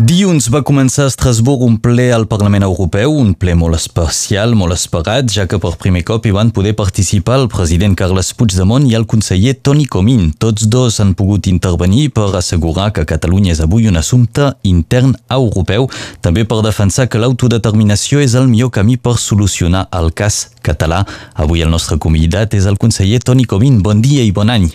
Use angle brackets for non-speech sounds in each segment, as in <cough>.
Dilluns va començar a Estrasburg un ple al Parlament Europeu, un ple molt especial, molt esperat, ja que per primer cop hi van poder participar el president Carles Puigdemont i el conseller Toni Comín. Tots dos han pogut intervenir per assegurar que Catalunya és avui un assumpte intern europeu, també per defensar que l'autodeterminació és el millor camí per solucionar el cas català. Avui el nostre convidat és el conseller Toni Comín. Bon dia i bon any.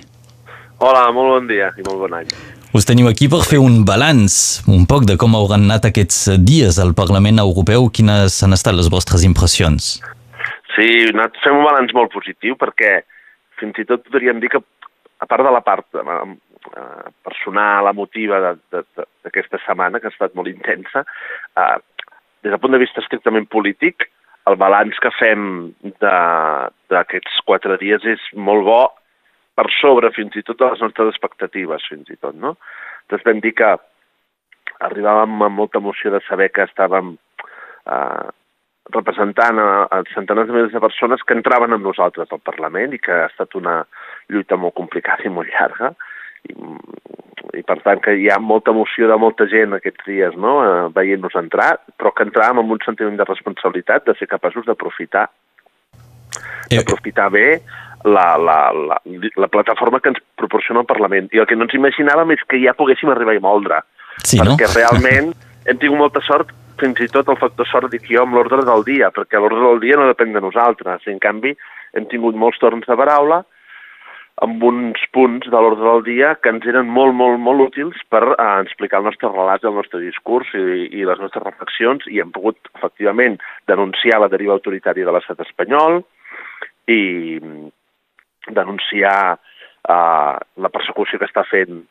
Hola, molt bon dia i molt bon any. Us teniu aquí per fer un balanç un poc de com hauran anat aquests dies al Parlament Europeu. Quines han estat les vostres impressions? Sí, fem un balanç molt positiu perquè fins i tot podríem dir que, a part de la part eh, eh personal, emotiva d'aquesta setmana, que ha estat molt intensa, eh, des del punt de vista estrictament polític, el balanç que fem d'aquests quatre dies és molt bo per sobre fins i tot de les nostres expectatives, fins i tot, no? Doncs vam dir que arribàvem amb molta emoció de saber que estàvem eh, representant a, a centenars de milers de persones que entraven amb nosaltres al Parlament i que ha estat una lluita molt complicada i molt llarga i, i per tant que hi ha molta emoció de molta gent aquests dies no? eh, veient-nos entrar, però que entràvem amb un sentiment de responsabilitat de ser capaços d'aprofitar eh, d'aprofitar bé la, la, la, la plataforma que ens proporciona el Parlament. I el que no ens imaginàvem és que ja poguéssim arribar a moldre. Sí, perquè no? realment <laughs> hem tingut molta sort, fins i tot el factor sort dic jo, amb l'ordre del dia, perquè l'ordre del dia no depèn de nosaltres. En canvi, hem tingut molts torns de paraula, amb uns punts de l'ordre del dia que ens eren molt, molt, molt útils per eh, explicar el nostre relat, el nostre discurs i, i les nostres reflexions i hem pogut, efectivament, denunciar la deriva autoritària de l'estat espanyol i, denunciar eh, la persecució que està fent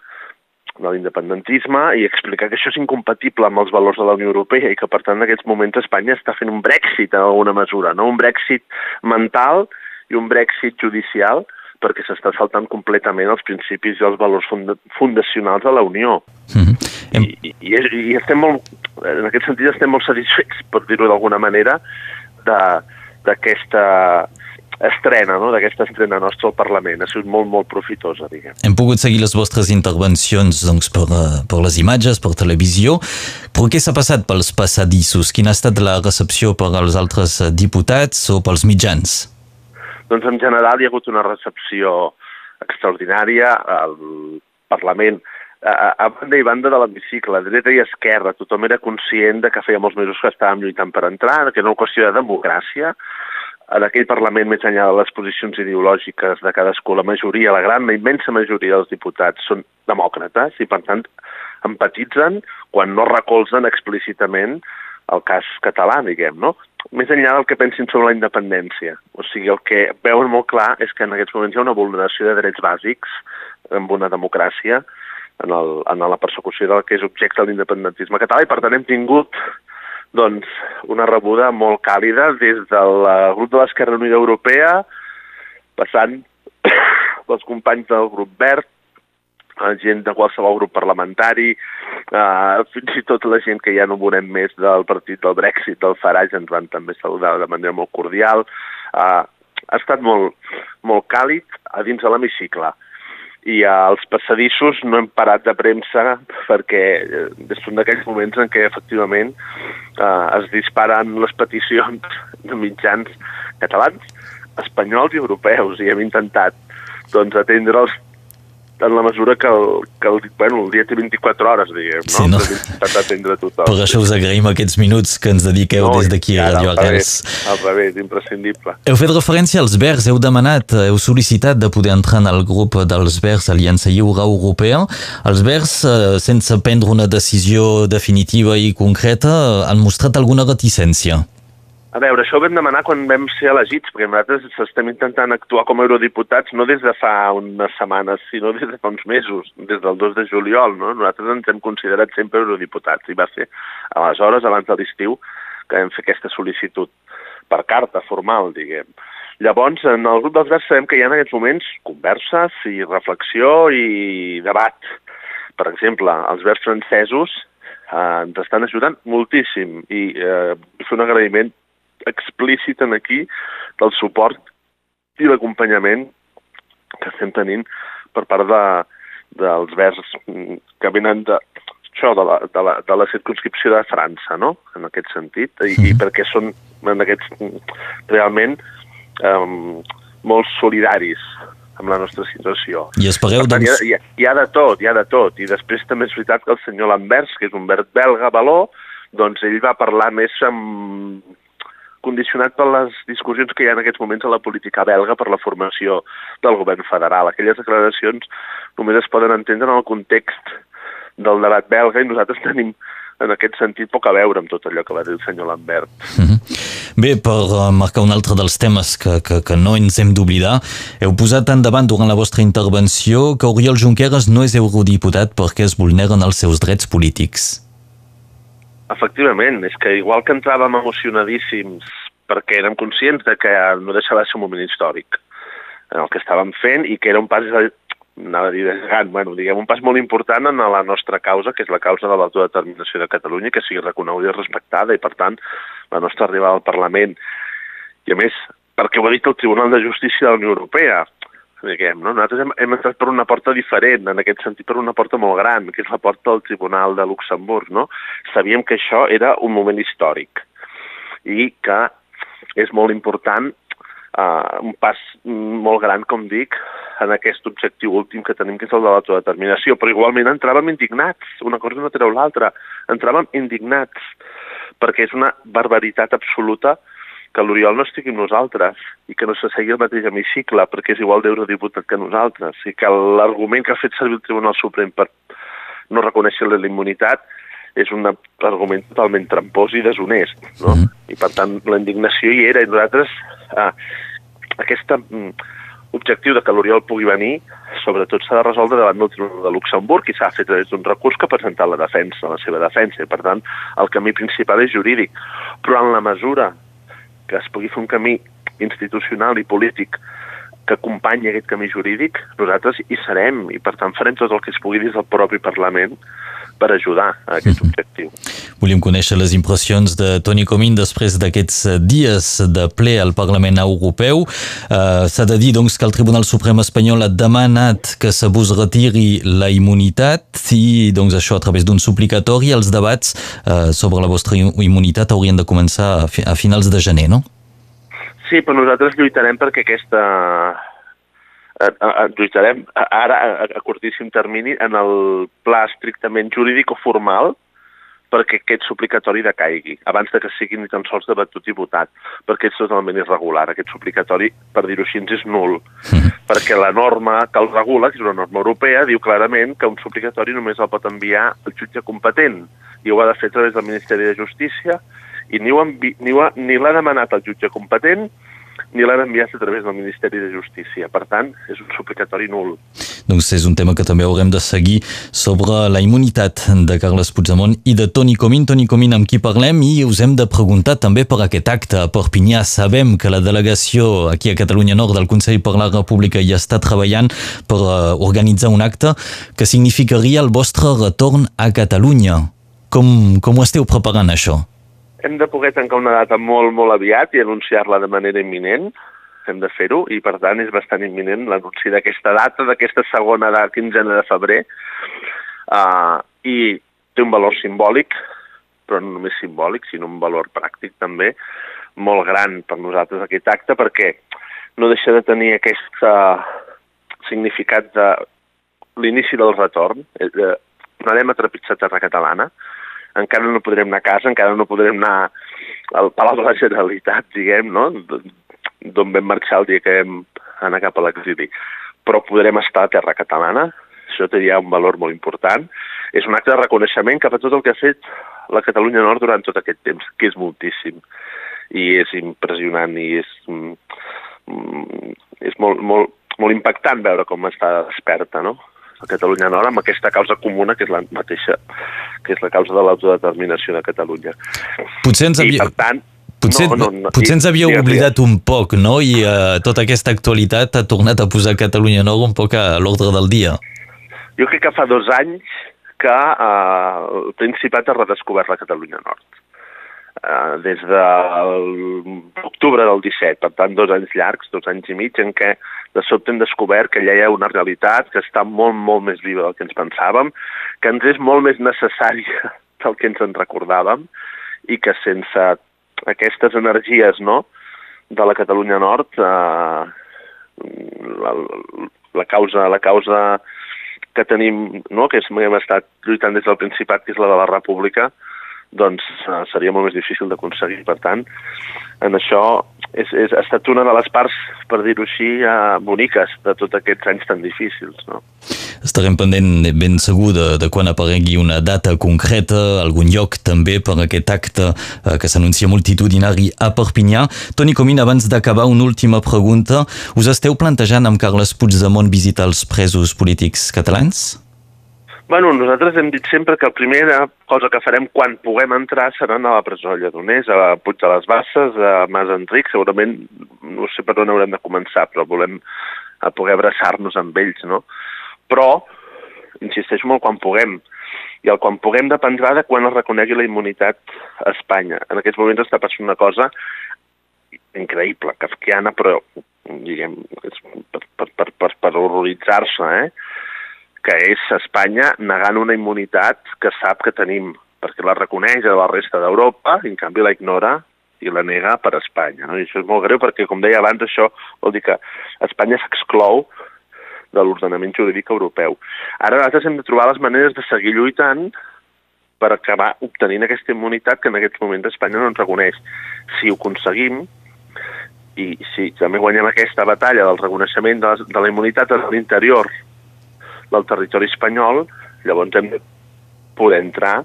de l'independentisme i explicar que això és incompatible amb els valors de la Unió Europea i que, per tant, en aquests moments Espanya està fent un Brexit en alguna mesura, no? un Brexit mental i un Brexit judicial perquè s'està saltant completament els principis i els valors funda fundacionals de la Unió. Mm -hmm. I, i, I estem molt, en aquest sentit estem molt satisfets, per dir-ho d'alguna manera, d'aquesta estrena, no?, d'aquesta estrena nostra al Parlament. Ha sigut molt, molt profitosa, diguem. Hem pogut seguir les vostres intervencions doncs, per, eh, per les imatges, per televisió, però què s'ha passat pels passadissos? Quina ha estat la recepció per als altres diputats o pels mitjans? Doncs en general hi ha hagut una recepció extraordinària. al Parlament a, a banda i banda de l'hemicicle, dreta i esquerra, tothom era conscient de que feia molts mesos que estàvem lluitant per entrar, que era una qüestió de democràcia, en aquell Parlament, més enllà de les posicions ideològiques de cadascú, la majoria, la gran, la immensa majoria dels diputats són demòcrates i, per tant, empatitzen quan no recolzen explícitament el cas català, diguem, no? Més enllà del que pensin sobre la independència. O sigui, el que veuen molt clar és que en aquests moments hi ha una vulneració de drets bàsics en una democràcia en, el, en la persecució del que és objecte de l'independentisme català i, per tant, hem tingut doncs, una rebuda molt càlida des del grup de l'Esquerra Unida Europea, passant <coughs> pels companys del grup verd, la gent de qualsevol grup parlamentari, eh, fins i tot la gent que ja no volem més del partit del Brexit, del Farage, ens van també saludar de manera molt cordial. Eh, ha estat molt, molt càlid a dins de l'hemicicle i als passadissos no hem parat de premsa perquè eh, són d'aquells moments en què efectivament eh, es disparen les peticions de mitjans catalans, espanyols i europeus i hem intentat doncs, atendre'ls en la mesura que el, que el, bueno, el dia té 24 hores, diguem, no? Sí, no? Per atendre tothom. Per això us agraïm aquests minuts que ens dediqueu no, des d'aquí a Radio Arrels. Al revés, imprescindible. Heu fet referència als Verds, heu demanat, heu sol·licitat de poder entrar en el grup dels Verds Aliança Lliure Europea. Els Verds, eh, sense prendre una decisió definitiva i concreta, han mostrat alguna reticència. A veure, això ho vam demanar quan vam ser elegits, perquè nosaltres estem intentant actuar com a eurodiputats no des de fa unes setmanes, sinó des de fa uns mesos, des del 2 de juliol. No? Nosaltres ens hem considerat sempre eurodiputats i va ser aleshores, abans de l'estiu, que vam fer aquesta sol·licitud per carta formal, diguem. Llavors, en el grup dels Verds sabem que hi ha en aquests moments converses i reflexió i debat. Per exemple, els Verds francesos eh, ens estan ajudant moltíssim i eh, fer un agraïment explícit en aquí del suport i l'acompanyament que estem tenint per part de, dels verds que venen de, això de la, de, la, de la circunscripció de França, no?, en aquest sentit, i, i perquè són en aquests, realment um, molt solidaris amb la nostra situació. I espereu, tant, doncs... Hi ha, hi, ha de tot, hi ha de tot. I després també és veritat que el senyor Lamberts, que és un verd belga valor, doncs ell va parlar més amb condicionat per les discussions que hi ha en aquests moments a la política belga per la formació del govern federal. Aquelles declaracions només es poden entendre en el context del debat belga i nosaltres <laughs> tenim en aquest sentit poc a veure amb tot allò que va dir el senyor Lambert. Mm -hmm. Bé, per uh, marcar un altre dels temes que, que, que no ens hem d'oblidar, heu posat endavant durant la vostra intervenció que Oriol Junqueras no és eurodiputat perquè es vulneren els seus drets polítics. Efectivament, és que igual que entràvem emocionadíssims perquè érem conscients de que no deixava de ser un moment històric en el que estàvem fent i que era un pas anava a dir bueno, diguem, un pas molt important en la nostra causa, que és la causa de l'autodeterminació de Catalunya, que sigui reconeguda i respectada, i per tant, la nostra arribada al Parlament. I a més, perquè ho ha dit el Tribunal de Justícia de la Unió Europea, diguem, no? Nosaltres hem, hem entrat per una porta diferent, en aquest sentit per una porta molt gran, que és la porta del Tribunal de Luxemburg, no? Sabíem que això era un moment històric i que és molt important uh, un pas molt gran, com dic, en aquest objectiu últim que tenim, que és el de l'autodeterminació. Però igualment entràvem indignats, una cosa no treu l'altra. Entràvem indignats, perquè és una barbaritat absoluta que l'Oriol no estigui amb nosaltres i que no s'assegui al mateix hemicicle perquè és igual d'eurodiputat que nosaltres i que l'argument que ha fet servir el Tribunal Suprem per no reconèixer la immunitat és un argument totalment trampós i deshonest, no? I per tant la indignació hi era i nosaltres eh, aquest mm, objectiu de que l'Oriol pugui venir sobretot s'ha de resoldre davant del Tribunal de Luxemburg i s'ha fet des d'un recurs que ha presentat la defensa, la seva defensa, i per tant el camí principal és jurídic. Però en la mesura que es pugui fer un camí institucional i polític que acompanyi aquest camí jurídic, nosaltres hi serem i per tant farem tot el que es pugui des del propi Parlament per ajudar a aquest -hmm. objectiu. Volíem conèixer les impressions de Toni Comín després d'aquests dies de ple al Parlament Europeu. Uh, S'ha de dir doncs, que el Tribunal Suprem espanyol ha demanat que se vos retiri la immunitat i doncs, això a través d'un suplicatori. Els debats uh, sobre la vostra immunitat haurien de començar a, fi a finals de gener, no? Sí, però nosaltres lluitarem perquè aquesta ens lluitarem ara a, a curtíssim termini en el pla estrictament jurídic o formal perquè aquest suplicatori decaigui, abans de que sigui ni tan sols debatut i votat, perquè és totalment irregular. Aquest suplicatori, per dir-ho així, és nul, mm. perquè la norma que el regula, que és una norma europea, diu clarament que un suplicatori només el pot enviar el jutge competent, i ho ha de fer a través del Ministeri de Justícia, i ni, ni, ni l'ha demanat el jutge competent, ni l'han enviat a través del Ministeri de Justícia. Per tant, és un suplicatori nul. Doncs és un tema que també haurem de seguir sobre la immunitat de Carles Puigdemont i de Toni Comín. Toni Comín amb qui parlem i us hem de preguntar també per aquest acte a Perpinyà. Sabem que la delegació aquí a Catalunya Nord del Consell per la República ja està treballant per uh, organitzar un acte que significaria el vostre retorn a Catalunya. Com, com ho esteu preparant, això? Hem de poder tancar una data molt, molt aviat i anunciar-la de manera imminent, hem de fer-ho, i per tant és bastant imminent l'anunci d'aquesta data, d'aquesta segona de quinzena de febrer, uh, i té un valor simbòlic, però no només simbòlic, sinó un valor pràctic també, molt gran per nosaltres aquest acte, perquè no deixa de tenir aquest uh, significat de l'inici del retorn. Eh, anarem a trepitjar terra catalana, encara no podrem anar a casa, encara no podrem anar al Palau de la Generalitat, diguem, no? d'on vam marxar el dia que vam anar cap a l'exili. Però podrem estar a terra catalana, això té ja un valor molt important. És un acte de reconeixement cap a tot el que ha fet la Catalunya Nord durant tot aquest temps, que és moltíssim. I és impressionant i és, mm, és molt, molt, molt impactant veure com està desperta, no? A Catalunya Nord amb aquesta causa comuna que és la mateixa, que és la causa de l'autodeterminació de Catalunya. Potser ens havia... I, per tant, Potser, no, no, no, potser ens havíeu oblidat un poc, no? I uh, tota aquesta actualitat ha tornat a posar Catalunya Nord un poc a l'ordre del dia. Jo crec que fa dos anys que uh, el Principat ha redescobert la Catalunya Nord. Eh, des de l'octubre del 17, per tant dos anys llargs, dos anys i mig, en què de sobte hem descobert que ja hi ha una realitat que està molt, molt més viva del que ens pensàvem, que ens és molt més necessària <laughs> del que ens en recordàvem i que sense aquestes energies no, de la Catalunya Nord, eh, la, la, causa, la causa que tenim, no, que hem estat lluitant des del Principat, que és la de la República, doncs eh, seria molt més difícil d'aconseguir. Per tant, en això és, és, ha estat una de les parts, per dir-ho així, eh, boniques de tots aquests anys tan difícils. No? Estarem pendent ben segur de, de quan aparegui una data concreta, algun lloc també per aquest acte eh, que s'anuncia multitudinari a Perpinyà. Toni Comín, abans d'acabar, una última pregunta. Us esteu plantejant amb Carles Puigdemont visitar els presos polítics catalans? Bueno, nosaltres hem dit sempre que la primera cosa que farem quan puguem entrar serà anar a la presó Lledoners, a Puig de les Basses, a Mas Enric, segurament no sé per on haurem de començar, però volem a poder abraçar-nos amb ells, no? Però, insisteixo molt, quan puguem, i el quan puguem dependrà de quan es reconegui la immunitat a Espanya. En aquests moments està passant una cosa increïble, kafkiana, però diguem, és per, per, per, per horroritzar-se, eh? Que és Espanya negant una immunitat que sap que tenim, perquè la reconeix a la resta d'Europa, i en canvi la ignora i la nega per Espanya. No? I això és molt greu perquè, com deia abans, això vol dir que Espanya s'exclou de l'ordenament jurídic europeu. Ara nosaltres hem de trobar les maneres de seguir lluitant per acabar obtenint aquesta immunitat que en aquests moments Espanya no ens reconeix. Si ho aconseguim, i si també guanyem aquesta batalla del reconeixement de la, de la immunitat a l'interior del territori espanyol, llavors hem de poder entrar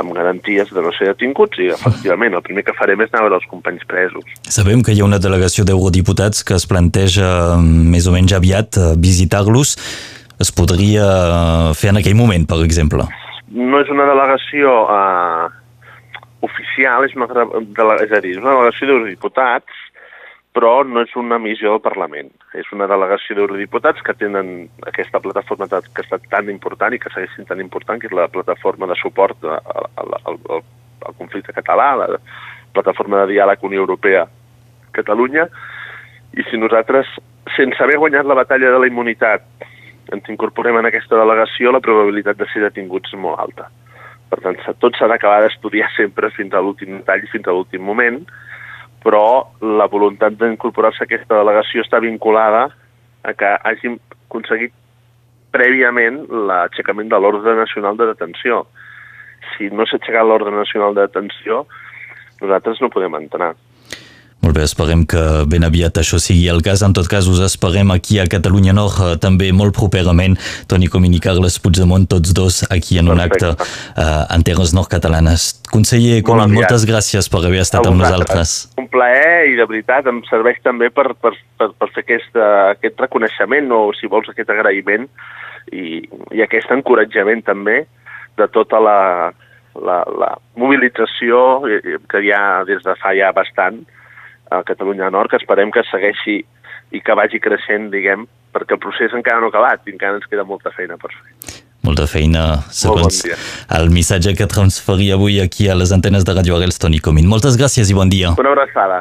amb garanties de no ser detinguts i, efectivament, el primer que farem és anar a veure els companys presos. Sabem que hi ha una delegació d'eurodiputats que es planteja més o menys aviat eh, visitar-los. Es podria eh, fer en aquell moment, per exemple? No és una delegació eh, oficial, és una, és a dir, és una delegació d'eurodiputats però no és una missió del Parlament. És una delegació d'eurodiputats que tenen aquesta plataforma que ha estat tan important i que segueix sent tan important, que és la plataforma de suport al, al, al, al conflicte català, la plataforma de diàleg Unió Europea-Catalunya, i si nosaltres, sense haver guanyat la batalla de la immunitat, ens incorporem en aquesta delegació, la probabilitat de ser detinguts és molt alta. Per tant, tot s'ha d'acabar d'estudiar sempre fins a l'últim detall, fins a l'últim moment, però la voluntat d'incorporar-se a aquesta delegació està vinculada a que hàgim aconseguit prèviament l'aixecament de l'ordre nacional de detenció. Si no s'ha aixecat l'ordre nacional de detenció, nosaltres no podem entrar. Molt bé, esperem que ben aviat això sigui el cas. En tot cas, us esperem aquí a Catalunya Nord eh, també molt properament. Toni Comín i Carles Puigdemont, tots dos aquí en un acte uh, en terres nord-catalanes. Conseller Comín, Molt moltes gràcies per haver estat amb nosaltres. Un plaer i de veritat em serveix també per, per, per, per fer aquest, uh, aquest reconeixement o, si vols, aquest agraïment i, i aquest encoratjament també de tota la, la, la mobilització que hi ha des de fa ja bastant a Catalunya Nord, que esperem que segueixi i que vagi creixent, diguem, perquè el procés encara no ha acabat i encara ens queda molta feina per fer. Molta feina, segons bon el missatge que transferia avui aquí a les antenes de Radio Arels, Toni Comín. Moltes gràcies i bon dia. Una abraçada.